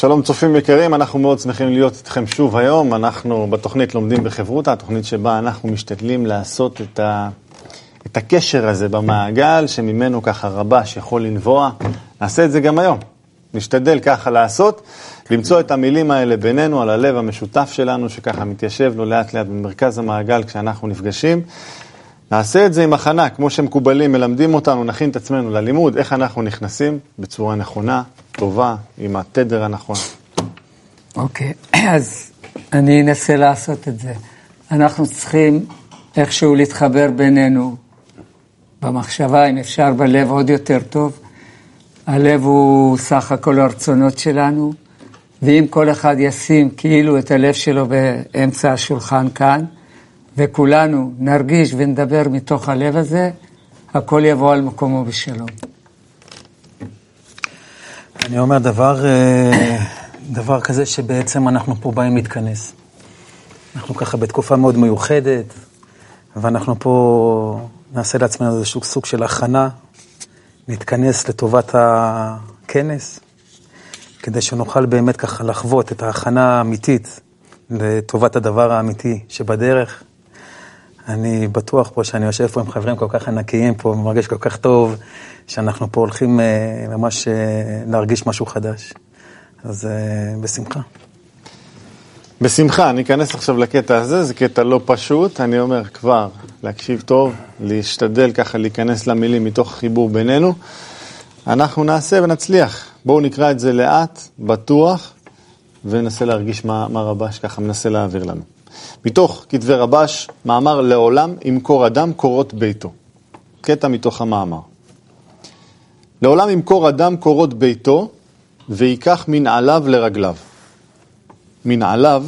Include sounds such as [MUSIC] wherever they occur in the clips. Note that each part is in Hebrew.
שלום צופים יקרים, אנחנו מאוד שמחים להיות איתכם שוב היום. אנחנו בתוכנית לומדים בחברותא, התוכנית שבה אנחנו משתדלים לעשות את, ה... את הקשר הזה במעגל, שממנו ככה רבש יכול לנבוע. נעשה את זה גם היום. נשתדל ככה לעשות, למצוא את המילים האלה בינינו, על הלב המשותף שלנו, שככה מתיישב לו לאט לאט במרכז המעגל כשאנחנו נפגשים. נעשה את זה עם הכנה, כמו שמקובלים, מלמדים אותנו, נכין את עצמנו ללימוד, איך אנחנו נכנסים בצורה נכונה, טובה, עם התדר הנכון. אוקיי, okay. [CLEARS THROAT] אז אני אנסה לעשות את זה. אנחנו צריכים איכשהו להתחבר בינינו במחשבה, אם אפשר בלב עוד יותר טוב. הלב הוא סך הכל הרצונות שלנו, ואם כל אחד ישים כאילו את הלב שלו באמצע השולחן כאן, וכולנו נרגיש ונדבר מתוך הלב הזה, הכל יבוא על מקומו בשלום. אני אומר דבר, אה, דבר כזה שבעצם אנחנו פה באים להתכנס. אנחנו ככה בתקופה מאוד מיוחדת, ואנחנו פה נעשה לעצמנו איזשהו סוג של הכנה, נתכנס לטובת הכנס, כדי שנוכל באמת ככה לחוות את ההכנה האמיתית לטובת הדבר האמיתי שבדרך. אני בטוח פה שאני יושב פה עם חברים כל כך ענקיים פה, ומרגיש כל כך טוב, שאנחנו פה הולכים אה, ממש אה, להרגיש משהו חדש. אז אה, בשמחה. בשמחה, אני אכנס עכשיו לקטע הזה, זה קטע לא פשוט, אני אומר כבר, להקשיב טוב, להשתדל ככה להיכנס למילים מתוך חיבור בינינו. אנחנו נעשה ונצליח. בואו נקרא את זה לאט, בטוח, וננסה להרגיש מה, מה רבש ככה מנסה להעביר לנו. מתוך כתבי רבש, מאמר לעולם ימכור אדם קורות ביתו. קטע מתוך המאמר. לעולם ימכור אדם קורות ביתו, ויקח מנעליו לרגליו. מנעליו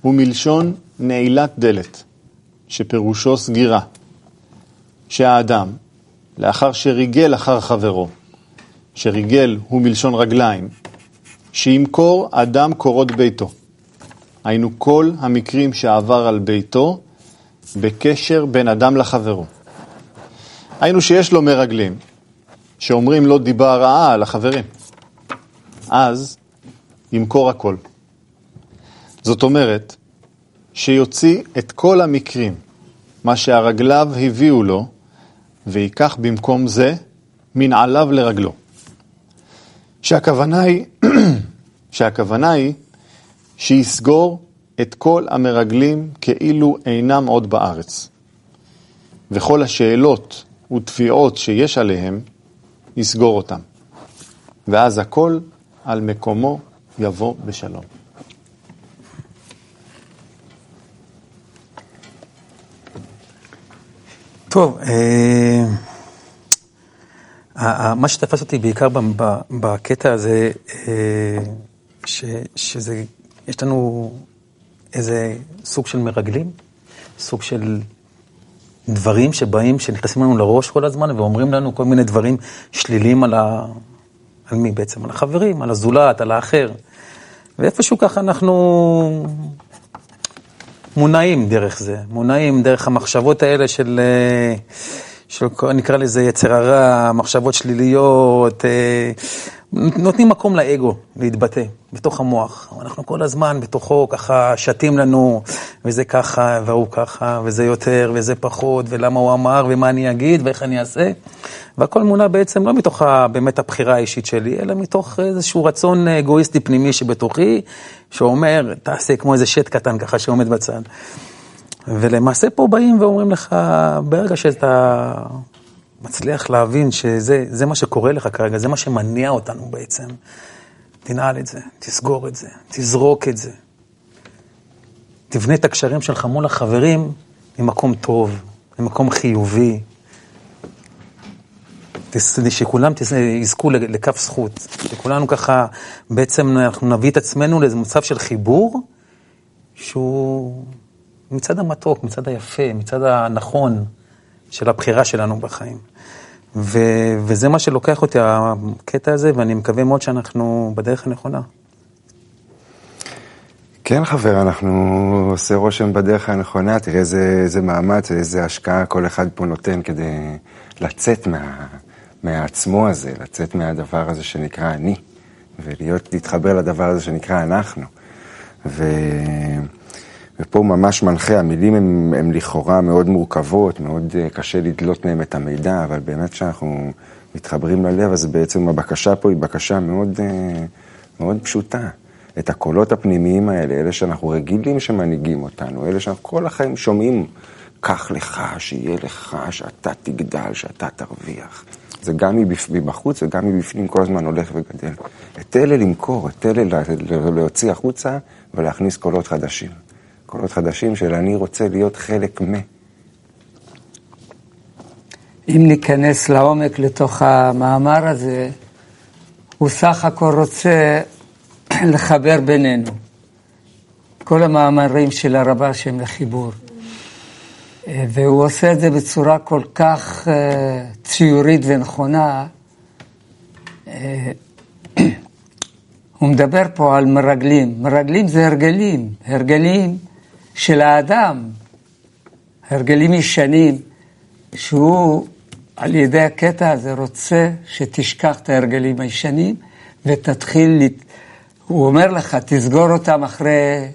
הוא מלשון נעילת דלת, שפירושו סגירה. שהאדם, לאחר שריגל אחר חברו, שריגל הוא מלשון רגליים, שימכור אדם קורות ביתו. היינו כל המקרים שעבר על ביתו בקשר בין אדם לחברו. היינו שיש לו מרגלים, שאומרים לו דיבה רעה על החברים. אז ימכור הכל. זאת אומרת, שיוציא את כל המקרים, מה שהרגליו הביאו לו, ויקח במקום זה מנעליו לרגלו. שהכוונה היא, [CLEARS THROAT] שהכוונה היא שיסגור את כל המרגלים כאילו אינם עוד בארץ. וכל השאלות ותביעות שיש עליהם, יסגור אותם. ואז הכל על מקומו יבוא בשלום. טוב, אה, מה שתפס אותי בעיקר בקטע הזה, אה, שזה יש לנו איזה סוג של מרגלים, סוג של דברים שבאים, שנכנסים לנו לראש כל הזמן ואומרים לנו כל מיני דברים שליליים על, ה... על מי בעצם? על החברים, על הזולת, על האחר. ואיפשהו ככה אנחנו מונעים דרך זה, מונעים דרך המחשבות האלה של... של נקרא לזה יצר הרע, מחשבות שליליות, אה, נותנים מקום לאגו להתבטא בתוך המוח. אנחנו כל הזמן בתוכו ככה שתים לנו, וזה ככה, והוא ככה, וזה יותר, וזה פחות, ולמה הוא אמר, ומה אני אגיד, ואיך אני אעשה. והכל מונע בעצם לא מתוך באמת הבחירה האישית שלי, אלא מתוך איזשהו רצון אגואיסטי פנימי שבתוכי, שאומר, תעשה כמו איזה שט קטן ככה שעומד בצד. ולמעשה פה באים ואומרים לך, ברגע שאתה מצליח להבין שזה מה שקורה לך כרגע, זה מה שמניע אותנו בעצם, תנעל את זה, תסגור את זה, תזרוק את זה. תבנה את הקשרים שלך מול החברים ממקום טוב, ממקום חיובי. שכולם יזכו לכף זכות, שכולנו ככה, בעצם אנחנו נביא את עצמנו לאיזה מצב של חיבור שהוא מצד המתוק, מצד היפה, מצד הנכון של הבחירה שלנו בחיים. ו, וזה מה שלוקח אותי, הקטע הזה, ואני מקווה מאוד שאנחנו בדרך הנכונה. כן, חבר, אנחנו עושה רושם בדרך הנכונה, תראה איזה, איזה מאמץ, איזה השקעה כל אחד פה נותן כדי לצאת מה, מהעצמו הזה, לצאת מהדבר הזה שנקרא אני, ולהיות, להתחבר לדבר הזה שנקרא אנחנו. ו... ופה הוא ממש מנחה, המילים הן לכאורה מאוד מורכבות, מאוד אה, קשה לדלות מהם את המידע, אבל באמת כשאנחנו מתחברים ללב, אז בעצם הבקשה פה היא בקשה מאוד, אה, מאוד פשוטה. את הקולות הפנימיים האלה, אלה שאנחנו רגילים שמנהיגים אותנו, אלה שאנחנו כל החיים שומעים, קח לך, שיהיה לך, שאתה תגדל, שאתה תרוויח. זה גם מבחוץ וגם מבפנים כל הזמן הולך וגדל. את אלה למכור, את אלה להוציא החוצה ולהכניס קולות חדשים. קולות חדשים של אני רוצה להיות חלק מ... אם ניכנס לעומק לתוך המאמר הזה, הוא סך הכל רוצה [CLEARS THROAT] לחבר בינינו. כל המאמרים של הרבה שהם לחיבור. והוא עושה את זה בצורה כל כך אה, ציורית ונכונה. אה, [CLEARS THROAT] הוא מדבר פה על מרגלים. מרגלים זה הרגלים, הרגלים של האדם, הרגלים ישנים, שהוא על ידי הקטע הזה רוצה שתשכח את ההרגלים הישנים ותתחיל, הוא אומר לך, תסגור אותם אחרי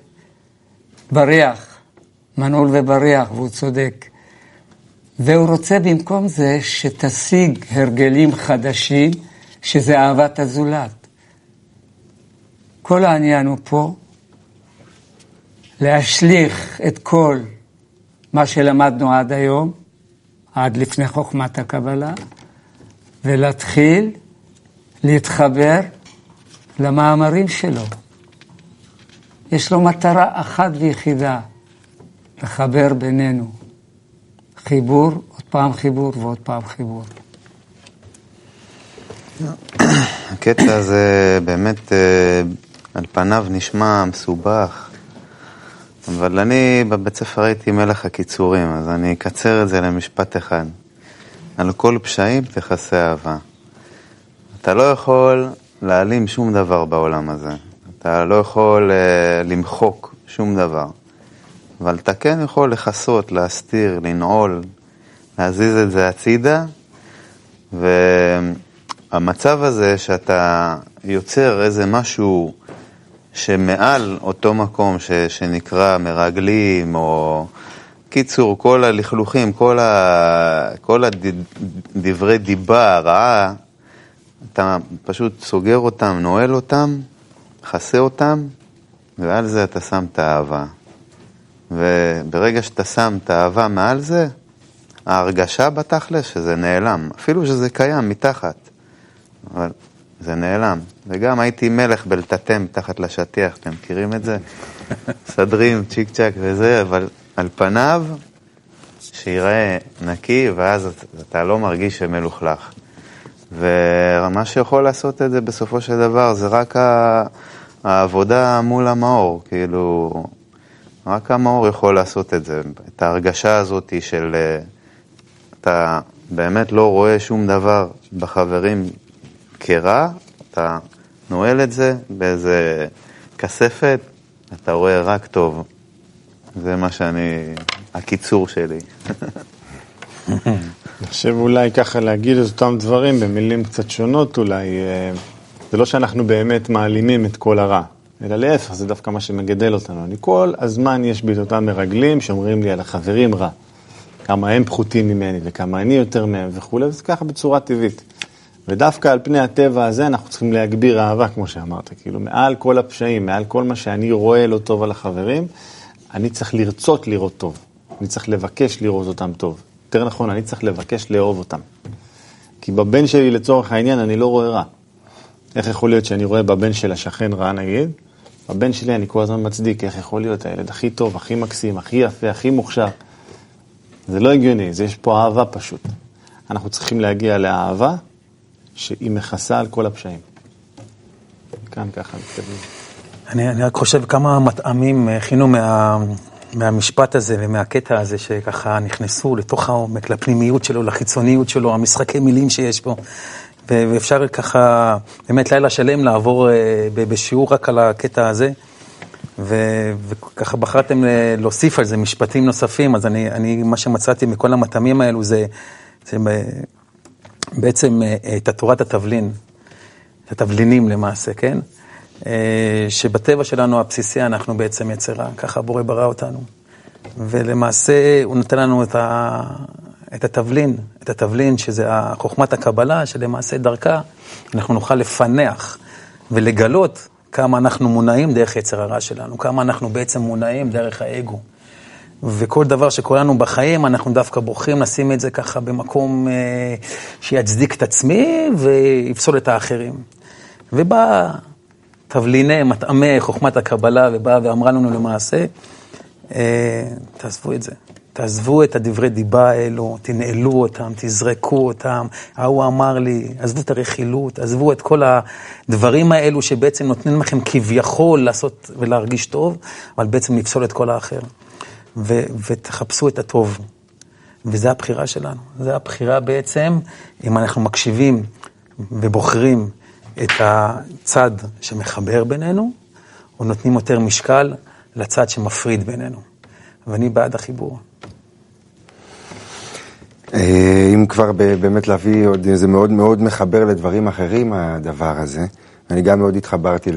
בריח, מנעול ובריח, והוא צודק. והוא רוצה במקום זה שתשיג הרגלים חדשים, שזה אהבת הזולת. כל העניין הוא פה להשליך את כל מה שלמדנו עד היום, עד לפני חוכמת הקבלה, ולהתחיל להתחבר למאמרים שלו. יש לו מטרה אחת ויחידה, לחבר בינינו. חיבור, עוד פעם חיבור ועוד פעם חיבור. הקטע הזה באמת אה, על פניו נשמע מסובך, אבל אני בבית ספר הייתי מלך הקיצורים, אז אני אקצר את זה למשפט אחד. על כל פשעים תכסה אהבה. אתה לא יכול להעלים שום דבר בעולם הזה. אתה לא יכול uh, למחוק שום דבר. אבל אתה כן יכול לכסות, להסתיר, לנעול, להזיז את זה הצידה, והמצב הזה שאתה יוצר איזה משהו שמעל אותו מקום ש, שנקרא מרגלים, או קיצור, כל הלכלוכים, כל, ה, כל הדברי דיבה, הרעה, אתה פשוט סוגר אותם, נועל אותם, מכסה אותם, ועל זה אתה שם את האהבה. וברגע שאתה שם את האהבה מעל זה, ההרגשה בתכלס שזה נעלם, אפילו שזה קיים מתחת, אבל זה נעלם. וגם הייתי מלך בלטאטא מתחת לשטיח, אתם מכירים את זה? [LAUGHS] מסדרים צ'יק צ'אק וזה, אבל על פניו, שיראה נקי, ואז אתה לא מרגיש שמלוכלך. ומה שיכול לעשות את זה בסופו של דבר זה רק העבודה מול המאור, כאילו, רק המאור יכול לעשות את זה, את ההרגשה הזאת של אתה באמת לא רואה שום דבר בחברים כרע, אתה נועל את זה באיזה כספת, אתה רואה רק טוב. זה מה שאני, הקיצור שלי. [LAUGHS] אני חושב אולי ככה להגיד את אותם דברים במילים קצת שונות אולי. אה, זה לא שאנחנו באמת מעלימים את כל הרע, אלא להפך, זה דווקא מה שמגדל אותנו. אני כל הזמן יש בי את אותם מרגלים שאומרים לי על החברים רע. כמה הם פחותים ממני וכמה אני יותר מהם וכולי, וזה ככה בצורה טבעית. ודווקא על פני הטבע הזה אנחנו צריכים להגביר אהבה, כמו שאמרת. כאילו, מעל כל הפשעים, מעל כל מה שאני רואה לא טוב על החברים, אני צריך לרצות לראות טוב. אני צריך לבקש לראות אותם טוב. יותר נכון, אני צריך לבקש לאהוב אותם. כי בבן שלי, לצורך העניין, אני לא רואה רע. איך יכול להיות שאני רואה בבן של השכן רע, נגיד? בבן שלי אני כל הזמן מצדיק, איך יכול להיות הילד הכי טוב, הכי מקסים, הכי יפה, הכי מוכשר. זה לא הגיוני, זה יש פה אהבה פשוט. אנחנו צריכים להגיע לאהבה שהיא מכסה על כל הפשעים. כאן ככה מתקדמים. אני, אני רק חושב כמה מטעמים הכינו מה, מהמשפט הזה ומהקטע הזה שככה נכנסו לתוך העומק, לפנימיות שלו, לחיצוניות שלו, המשחקי מילים שיש פה. ואפשר ככה, באמת לילה שלם לעבור אה, בשיעור רק על הקטע הזה. ו- וככה בחרתם להוסיף על זה משפטים נוספים, אז אני, אני מה שמצאתי מכל המטעמים האלו זה, זה בעצם אה, את תורת התבלין, את התבלינים למעשה, כן? אה, שבטבע שלנו הבסיסי אנחנו בעצם יצר רע, ככה הבורא ברא אותנו. ולמעשה הוא נותן לנו את, ה, את התבלין, את התבלין שזה חוכמת הקבלה, שלמעשה דרכה אנחנו נוכל לפנח ולגלות כמה אנחנו מונעים דרך יצר הרע שלנו, כמה אנחנו בעצם מונעים דרך האגו. וכל דבר שקורה לנו בחיים, אנחנו דווקא בוחרים לשים את זה ככה במקום אה, שיצדיק את עצמי ויפסול את האחרים. ובא תבליני, מטעמי חוכמת הקבלה, ובאה ואמרה לנו למעשה, אה, תעזבו את זה. תעזבו את הדברי דיבה האלו, תנעלו אותם, תזרקו אותם. ההוא אמר לי, עזבו את הרכילות, עזבו את כל הדברים האלו שבעצם נותנים לכם כביכול לעשות ולהרגיש טוב, אבל בעצם לפסול את כל האחר. ו- ותחפשו את הטוב. וזו הבחירה שלנו. זו הבחירה בעצם, אם אנחנו מקשיבים ובוחרים את הצד שמחבר בינינו, או נותנים יותר משקל לצד שמפריד בינינו. ואני בעד החיבור. אה, אם כבר באמת להביא עוד, זה מאוד מאוד מחבר לדברים אחרים, הדבר הזה. אני גם מאוד התחברתי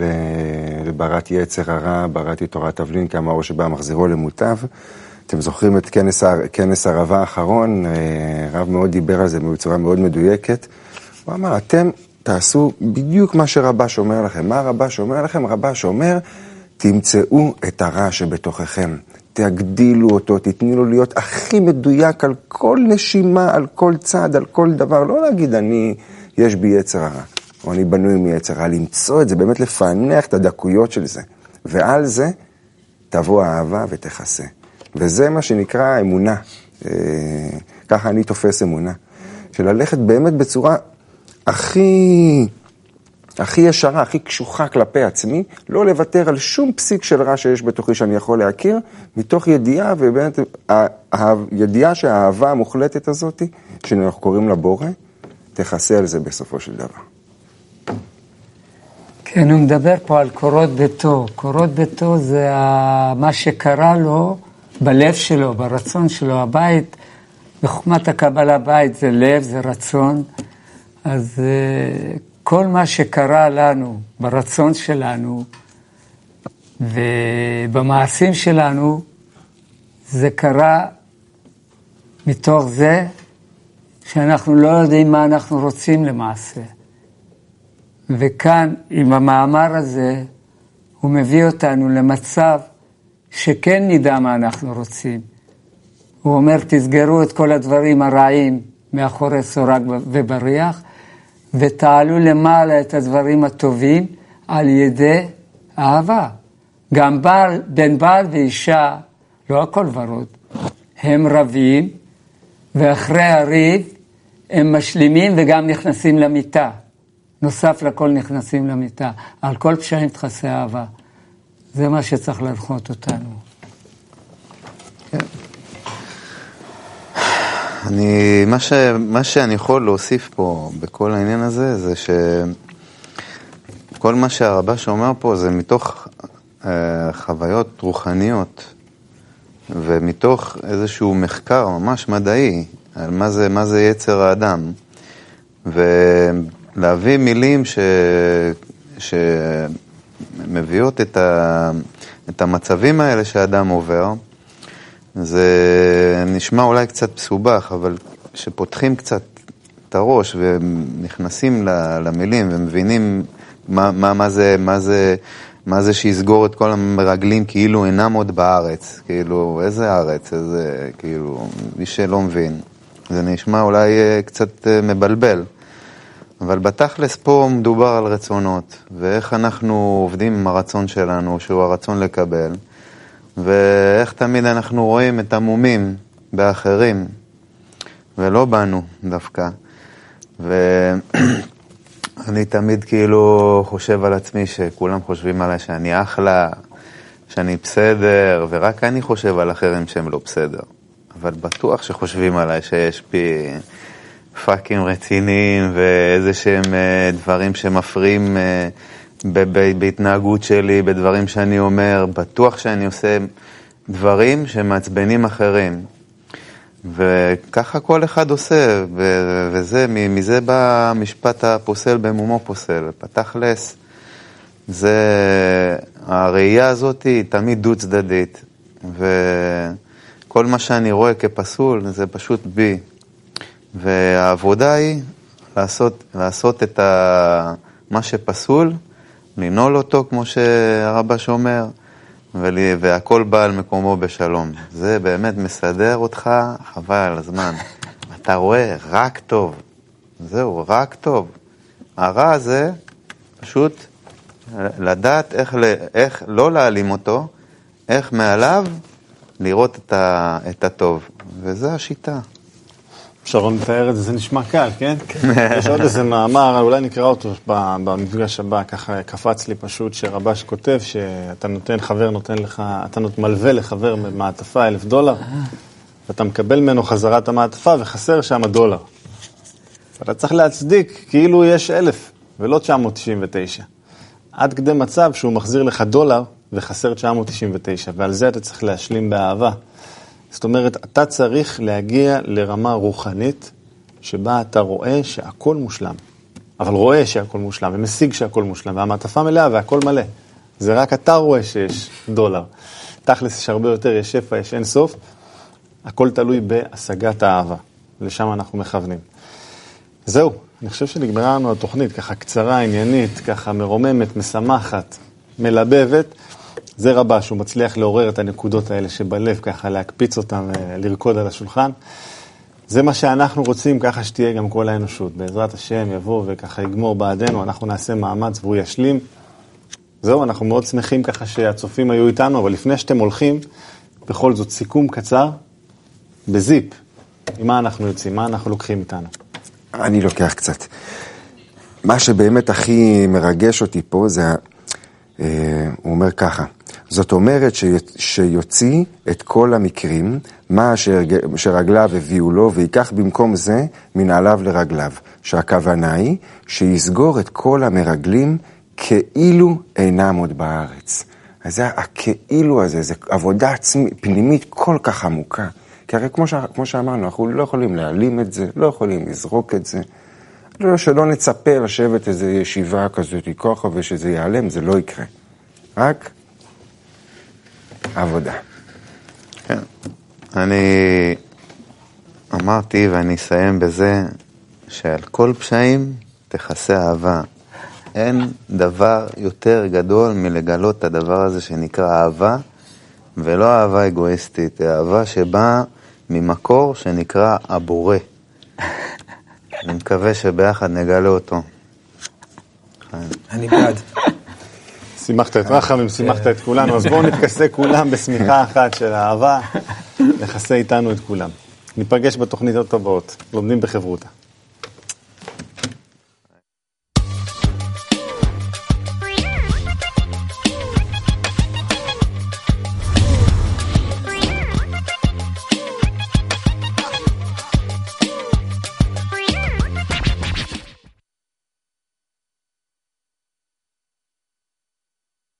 לברת יצר הרע, בראתי תורת תבלין, כאמרו שבא מחזירו למוטב. אתם זוכרים את כנס, כנס הרבה האחרון, אה, הרב מאוד דיבר על זה בצורה מאוד מדויקת. הוא אמר, אתם תעשו בדיוק מה שרבש אומר לכם. מה רבש אומר לכם? רבש אומר, תמצאו את הרע שבתוככם. תגדילו אותו, תתני לו להיות הכי מדויק על כל נשימה, על כל צעד, על כל דבר. לא להגיד, אני, יש בי יצר הרע, או אני בנוי מיצר הרע, למצוא את זה, באמת לפענח את הדקויות של זה. ועל זה תבוא האהבה ותכסה. וזה מה שנקרא אמונה. אה, ככה אני תופס אמונה. של ללכת באמת בצורה הכי, הכי ישרה, הכי קשוחה כלפי עצמי, לא לוותר על שום פסיק של רע שיש בתוכי שאני יכול להכיר, מתוך ידיעה, ובאמת, הידיעה שהאהבה המוחלטת הזאת, שאנחנו קוראים לה בורא, תכסה על זה בסופו של דבר. כן, הוא מדבר פה על קורות ביתו. קורות ביתו זה מה שקרה לו בלב שלו, ברצון שלו. הבית, בחוכמת הקבלה, בית זה לב, זה רצון. אז uh, כל מה שקרה לנו ברצון שלנו ובמעשים שלנו, זה קרה מתוך זה שאנחנו לא יודעים מה אנחנו רוצים למעשה. וכאן, עם המאמר הזה, הוא מביא אותנו למצב שכן נדע מה אנחנו רוצים. הוא אומר, תסגרו את כל הדברים הרעים מאחורי סורג ובריח, ותעלו למעלה את הדברים הטובים על ידי אהבה. גם בעל, בין בעל ואישה, לא הכל ורוד, הם רבים, ואחרי הריב הם משלימים וגם נכנסים למיטה. נוסף לכל נכנסים למיטה. על כל פשעים תכסה אהבה. זה מה שצריך להנחות אותנו. כן. אני, מה, ש, מה שאני יכול להוסיף פה בכל העניין הזה, זה שכל מה שהרבש אומר פה זה מתוך אה, חוויות רוחניות ומתוך איזשהו מחקר ממש מדעי על מה זה, מה זה יצר האדם. ולהביא מילים ש, שמביאות את, ה, את המצבים האלה שהאדם עובר, זה נשמע אולי קצת מסובך, אבל כשפותחים קצת את הראש ונכנסים למילים ומבינים מה, מה, מה, זה, מה, זה, מה זה שיסגור את כל המרגלים כאילו אינם עוד בארץ, כאילו, איזה ארץ, איזה, כאילו, מי שלא מבין. זה נשמע אולי אה, קצת אה, מבלבל. אבל בתכלס פה מדובר על רצונות, ואיך אנחנו עובדים עם הרצון שלנו, שהוא הרצון לקבל. ואיך תמיד אנחנו רואים את המומים באחרים, ולא בנו דווקא. ואני [CLEARS THROAT] תמיד כאילו חושב על עצמי שכולם חושבים עליי שאני אחלה, שאני בסדר, ורק אני חושב על אחרים שהם לא בסדר. אבל בטוח שחושבים עליי שיש בי פאקים רציניים ואיזה שהם אה, דברים שמפריעים אה, בהתנהגות שלי, בדברים שאני אומר, בטוח שאני עושה דברים שמעצבנים אחרים. וככה כל אחד עושה, וזה, מזה בא המשפט הפוסל במומו פוסל, פתח לס. זה, הראייה הזאת היא תמיד דו צדדית, וכל מה שאני רואה כפסול זה פשוט בי. והעבודה היא לעשות, לעשות את ה, מה שפסול, לנעול אותו, כמו שהרבש אומר, ולי, והכל בא על מקומו בשלום. זה באמת מסדר אותך, חבל על הזמן. אתה רואה רק טוב. זהו, רק טוב. הרע הזה, פשוט לדעת איך, איך לא להעלים אותו, איך מעליו לראות את, ה, את הטוב. וזו השיטה. שרון מתאר את זה, זה נשמע קל, כן? [LAUGHS] יש עוד איזה מאמר, אולי נקרא אותו במפגש הבא, ככה קפץ לי פשוט, שרבש כותב שאתה נותן, חבר נותן לך, אתה מלווה לחבר מעטפה אלף דולר, ואתה מקבל ממנו חזרה את המעטפה וחסר שם דולר. אתה צריך להצדיק כאילו יש אלף ולא 999. עד כדי מצב שהוא מחזיר לך דולר וחסר 999, ועל זה אתה צריך להשלים באהבה. זאת אומרת, אתה צריך להגיע לרמה רוחנית שבה אתה רואה שהכל מושלם. אבל רואה שהכל מושלם, ומשיג שהכל מושלם, והמעטפה מלאה והכל מלא. זה רק אתה רואה שיש דולר. תכלס יש הרבה יותר, יש שפע, יש אין סוף. הכל תלוי בהשגת האהבה. לשם אנחנו מכוונים. זהו, אני חושב שנגמרה לנו התוכנית, ככה קצרה, עניינית, ככה מרוממת, משמחת, מלבבת. זה רבה, שהוא מצליח לעורר את הנקודות האלה שבלב, ככה להקפיץ אותן ולרקוד על השולחן. זה מה שאנחנו רוצים, ככה שתהיה גם כל האנושות. בעזרת השם יבוא וככה יגמור בעדנו, אנחנו נעשה מאמץ והוא ישלים. זהו, אנחנו מאוד שמחים ככה שהצופים היו איתנו, אבל לפני שאתם הולכים, בכל זאת סיכום קצר, בזיפ, עם מה אנחנו יוצאים, מה אנחנו לוקחים איתנו. אני לוקח קצת. מה שבאמת הכי מרגש אותי פה זה, אה, הוא אומר ככה, זאת אומרת שיוציא את כל המקרים, מה שרגליו הביאו לו, ויקח במקום זה מנעליו לרגליו. שהכוונה היא שיסגור את כל המרגלים כאילו אינם עוד בארץ. אז זה הכאילו הזה, זו עבודה עצמית, פנימית כל כך עמוקה. כי הרי כמו, ש... כמו שאמרנו, אנחנו לא יכולים להעלים את זה, לא יכולים לזרוק את זה. לא, שלא נצפה לשבת איזו ישיבה כזאת ככה ושזה ייעלם, זה לא יקרה. רק עבודה. כן. אני אמרתי, ואני אסיים בזה, שעל כל פשעים תכסה אהבה. אין דבר יותר גדול מלגלות את הדבר הזה שנקרא אהבה, ולא אהבה אגואיסטית, אהבה שבאה ממקור שנקרא הבורא. אני מקווה שביחד נגלה אותו. אני בעד. שימחת את רחמים, שימחת את כולנו, אז בואו נתכסה כולם בשמיכה אחת של אהבה, נכסה איתנו את כולם. ניפגש בתוכניות הבאות, לומדים בחברותא.